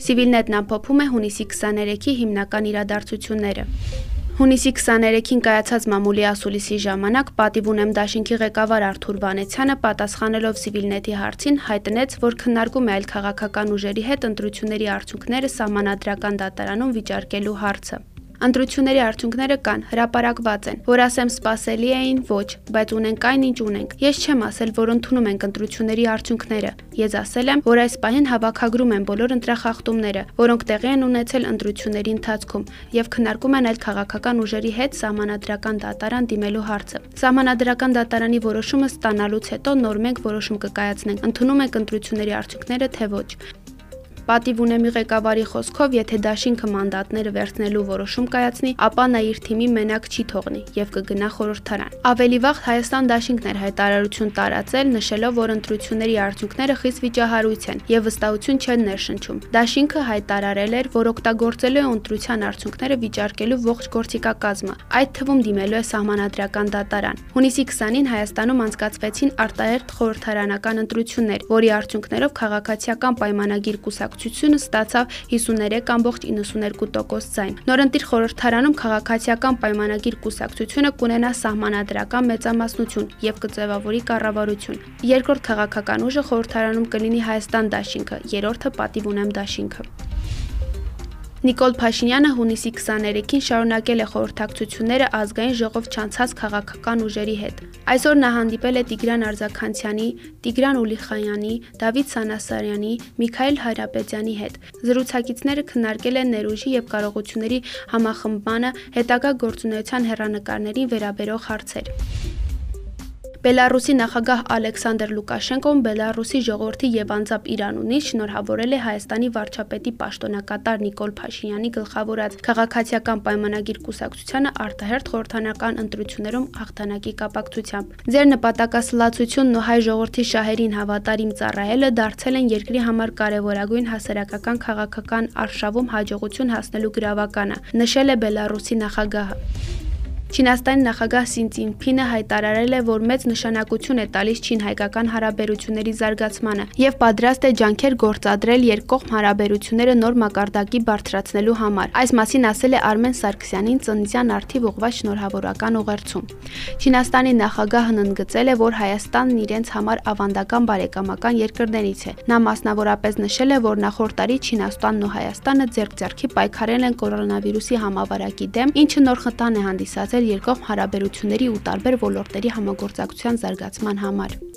Civilnet-ն ամփոփում է հունիսի 23-ի հիմնական իրադարձությունները։ Հունիսի 23-ին կայացած մամուլի ասուլիսի ժամանակ պատիվ ունեմ դաշինքի ղեկավար Արթուր Վանեցյանը պատասխանելով Civilnet-ի հարցին հայտնեց, որ քննարկում է այլ քաղաքական ուժերի հետ ընտրությունների արդյունքները սահմանադրական դատարանում վիճարկելու հարցը։ Ընտրությունների արդյունքները կան, հրապարակված են, որ ասեմ սпасելի էին, ոչ, բայց ունենք այն, ինչ ունենք։ Ես չեմ ասել, որ ընդունում ենք ընտրությունների արդյունքները։ Ես ասել եմ, որ այս պահին հավաքագրում են բոլոր ընտրախախտումները, որոնք տեղի են ունեցել ընտրությունների ընթացքում եւ քննարկում են այլ քաղաքական ուժերի հետ համանadrական դատարան դիմելու հարցը։ Համանadrական դատարանի որոշումը ստանալուց հետո նորմենք որոշում կկայացնենք, ընդունում ենք ընտրությունների արդյունքները թե ոչ։ Պատիվ ունեմի ղեկավարի խոսքով, եթե դաշինքը մանդատները վերցնելու որոշում կայացնի, ապա նա իր թիմի մենակ չի թողնի եւ կգնա խորհրդարան։ Ավելի վաղ Հայաստան դաշինքն էր հայտարարություն տարածել, նշելով, որ ընտրությունների արդյունքները խիստ վիճահարույց են եւ վստահություն չեն ներշնչում։ Դաշինքը հայտարարել էր, որ օգտագործելու է ընտրության արդյունքները վիճարկելու ողջ գործիքակազմը, այդ թվում դիմելու է սահմանադրական դատարան։ Հունիսի 20-ին Հայաստանում անցկացվեցին արտահերթ խորհրդարանական ընտրություններ, որի արդյունքներով քաղաքացիական պայմանագիր կուսակցություն կուսակցությունը ստացավ 53.92% ձայն։ Նորընտիր խորհրդարանում քաղաքացիական պայմանագիր կուսակցությունը կունենա սահմանադրական մեծամասնություն եւ կձևավորի կառավարություն։ Երկրորդ քաղաքական ուժը խորհրդարանում կլինի Հայաստան դաշինքը, երրորդը պատիվ ունեմ դաշինքը։ Նիկոլ Փաշինյանը հունիսի 23-ին շարունակել է խորհրդակցությունները ազգային ժողով չանցած քաղաքական ուժերի հետ։ Այսօր նա հանդիպել է Տիգրան Արձաքանցյանի, Տիգրան Ուլիխայանի, Դավիթ Սանասարյանի, Միքայել Հայրապետյանի հետ։ Զրուցակիցները քննարկել են ներուժի եւ կարողությունների համախմբմանը, հետագա գործունեության հերանեկարներին վերաբերող հարցեր։ Բելարուսի նախագահ Ալեքսանդր Լուկաշենկոն Բելարուսի ժողովրդի եւ անձամբ Իրանունից շնորհավորել է Հայաստանի վարչապետի պաշտոնակատար Նիկոլ Փաշինյանի գլխավորած քաղաքացիական պայմանագիր կուսակցությանը արտահերթ խորհրդանական ընտրություններում հաղթանակի կապակցությամբ։ Ձեր նպատակասլացությունն ու հայ ժողովրդի շահերին հավատարիմ ծառայելը դարձել են երկրի համար կարևորագույն հասարակական քաղաքական արշավում հաջողություն հասնելու գրավականը, նշել է Բելարուսի նախագահը։ Չինաստանի նախագահ Սին Ցինփինը հայտարարել է, որ մեծ նշանակություն է տալիս չին-հայկական հարաբերությունների զարգացմանը եւ պատրաստ է ջանքեր գործադրել երկկողմ հարաբերությունները նոր մակարդակի բարձրացնելու համար։ Այս մասին ասել է Արմեն Սարգսյանին ծննդյան արդիվ ուղղված շնորհավորական ուղերձում։ Չինաստանի նախագահն ընդգծել է, որ Հայաստանն իրենց համար ավանդական բարեկամական երկրներից է։ Նա մասնավորապես նշել է, որ նախորդ տարի Չինաստանն ու Հայաստանը ձեռք-ձեռքի պայքարել են կորոնավիրուսի համավարակի դեմ, ինչը նոր խթան է հանդիսացել երկկողմ հարաբերությունների ու տարբեր ոլորտների համագործակցության զարգացման համար։